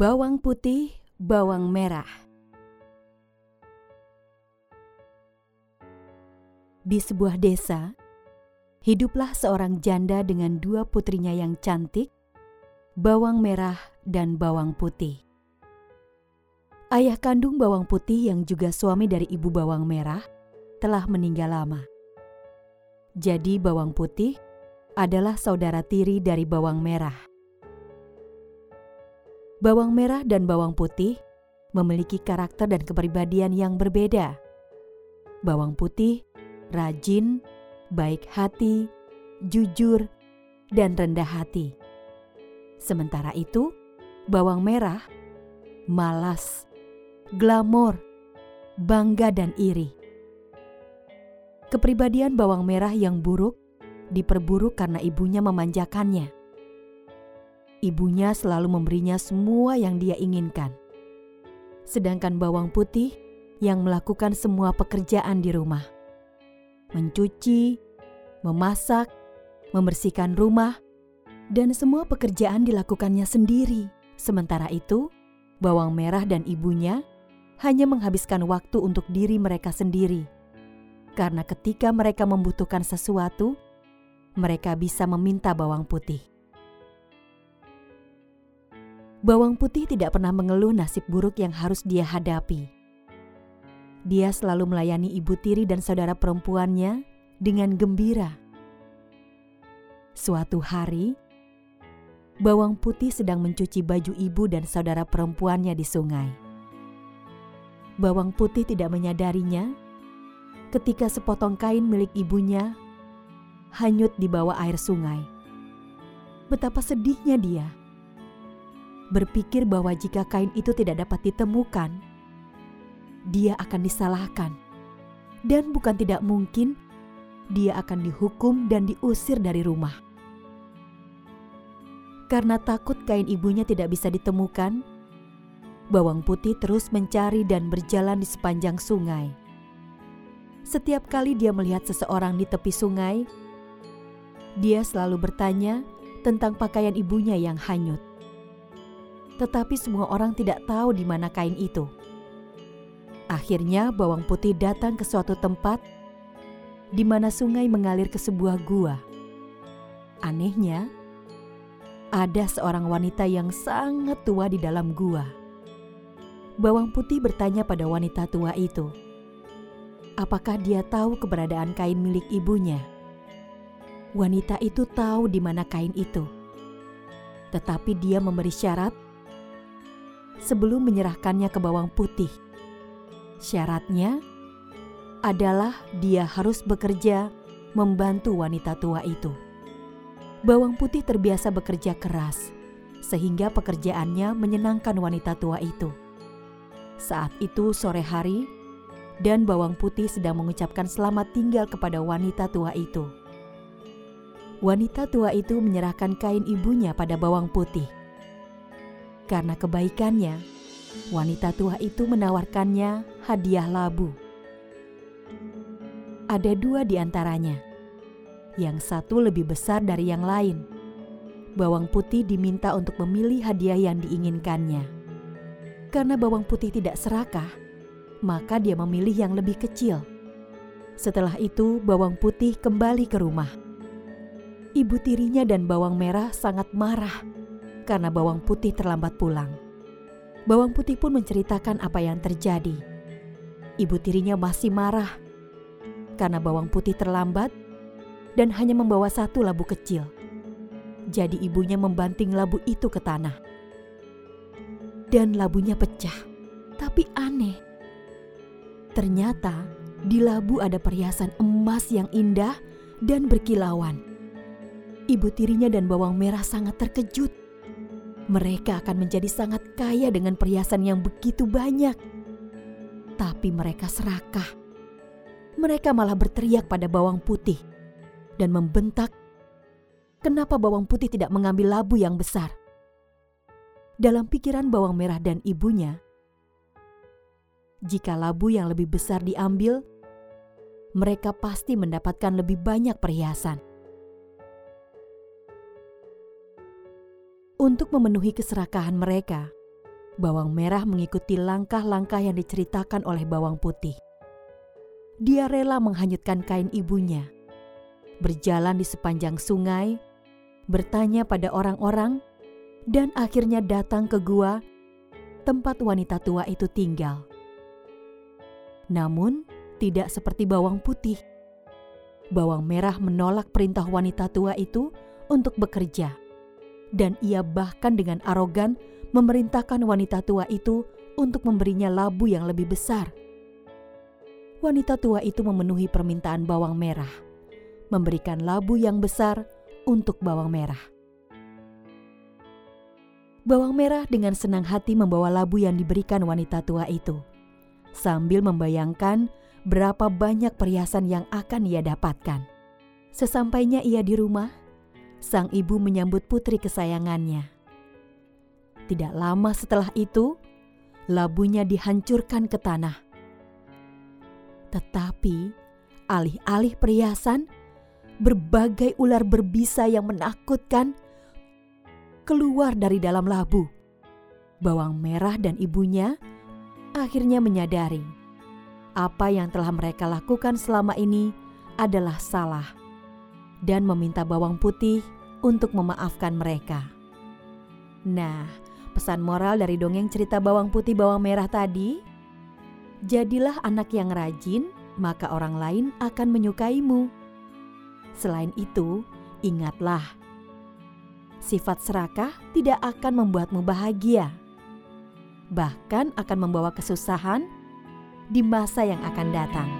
bawang putih, bawang merah. Di sebuah desa, hiduplah seorang janda dengan dua putrinya yang cantik, bawang merah dan bawang putih. Ayah kandung bawang putih yang juga suami dari ibu bawang merah telah meninggal lama. Jadi bawang putih adalah saudara tiri dari bawang merah. Bawang merah dan bawang putih memiliki karakter dan kepribadian yang berbeda. Bawang putih rajin, baik hati, jujur, dan rendah hati. Sementara itu, bawang merah malas, glamor, bangga, dan iri. Kepribadian bawang merah yang buruk diperburuk karena ibunya memanjakannya. Ibunya selalu memberinya semua yang dia inginkan. Sedangkan bawang putih yang melakukan semua pekerjaan di rumah. Mencuci, memasak, membersihkan rumah, dan semua pekerjaan dilakukannya sendiri. Sementara itu, bawang merah dan ibunya hanya menghabiskan waktu untuk diri mereka sendiri karena ketika mereka membutuhkan sesuatu, mereka bisa meminta bawang putih. Bawang putih tidak pernah mengeluh nasib buruk yang harus dia hadapi. Dia selalu melayani ibu tiri dan saudara perempuannya dengan gembira. Suatu hari, bawang putih sedang mencuci baju ibu dan saudara perempuannya di sungai. Bawang putih tidak menyadarinya ketika sepotong kain milik ibunya hanyut di bawah air sungai. Betapa sedihnya dia. Berpikir bahwa jika kain itu tidak dapat ditemukan, dia akan disalahkan. Dan bukan tidak mungkin dia akan dihukum dan diusir dari rumah. Karena takut kain ibunya tidak bisa ditemukan, bawang putih terus mencari dan berjalan di sepanjang sungai. Setiap kali dia melihat seseorang di tepi sungai, dia selalu bertanya tentang pakaian ibunya yang hanyut. Tetapi semua orang tidak tahu di mana kain itu. Akhirnya bawang putih datang ke suatu tempat di mana sungai mengalir ke sebuah gua. Anehnya, ada seorang wanita yang sangat tua di dalam gua. Bawang putih bertanya pada wanita tua itu, apakah dia tahu keberadaan kain milik ibunya. Wanita itu tahu di mana kain itu, tetapi dia memberi syarat sebelum menyerahkannya ke bawang putih. Syaratnya adalah dia harus bekerja membantu wanita tua itu. Bawang putih terbiasa bekerja keras, sehingga pekerjaannya menyenangkan wanita tua itu. Saat itu, sore hari, dan bawang putih sedang mengucapkan selamat tinggal kepada wanita tua itu. Wanita tua itu menyerahkan kain ibunya pada bawang putih. Karena kebaikannya, wanita tua itu menawarkannya hadiah labu. Ada dua di antaranya. Yang satu lebih besar dari yang lain. Bawang putih diminta untuk memilih hadiah yang diinginkannya. Karena bawang putih tidak serakah, maka dia memilih yang lebih kecil. Setelah itu, bawang putih kembali ke rumah. Ibu tirinya dan bawang merah sangat marah karena bawang putih terlambat pulang. Bawang putih pun menceritakan apa yang terjadi. Ibu tirinya masih marah karena bawang putih terlambat dan hanya membawa satu labu kecil. Jadi ibunya membanting labu itu ke tanah. Dan labunya pecah. Tapi aneh, Ternyata di labu ada perhiasan emas yang indah dan berkilauan. Ibu tirinya dan bawang merah sangat terkejut. Mereka akan menjadi sangat kaya dengan perhiasan yang begitu banyak. Tapi mereka serakah. Mereka malah berteriak pada bawang putih dan membentak, "Kenapa bawang putih tidak mengambil labu yang besar?" Dalam pikiran bawang merah dan ibunya, jika labu yang lebih besar diambil, mereka pasti mendapatkan lebih banyak perhiasan. Untuk memenuhi keserakahan mereka, Bawang merah mengikuti langkah-langkah yang diceritakan oleh bawang putih. Dia rela menghanyutkan kain ibunya, berjalan di sepanjang sungai, bertanya pada orang-orang, dan akhirnya datang ke gua tempat wanita tua itu tinggal. Namun, tidak seperti bawang putih. Bawang merah menolak perintah wanita tua itu untuk bekerja, dan ia bahkan dengan arogan memerintahkan wanita tua itu untuk memberinya labu yang lebih besar. Wanita tua itu memenuhi permintaan bawang merah, memberikan labu yang besar untuk bawang merah. Bawang merah dengan senang hati membawa labu yang diberikan wanita tua itu, sambil membayangkan berapa banyak perhiasan yang akan ia dapatkan. Sesampainya ia di rumah, sang ibu menyambut putri kesayangannya. Tidak lama setelah itu, labunya dihancurkan ke tanah. Tetapi alih-alih perhiasan, berbagai ular berbisa yang menakutkan keluar dari dalam labu. Bawang merah dan ibunya akhirnya menyadari apa yang telah mereka lakukan selama ini adalah salah dan meminta bawang putih untuk memaafkan mereka. Nah, Pesan moral dari dongeng cerita bawang putih bawang merah tadi, jadilah anak yang rajin, maka orang lain akan menyukaimu. Selain itu, ingatlah, sifat serakah tidak akan membuatmu bahagia, bahkan akan membawa kesusahan di masa yang akan datang.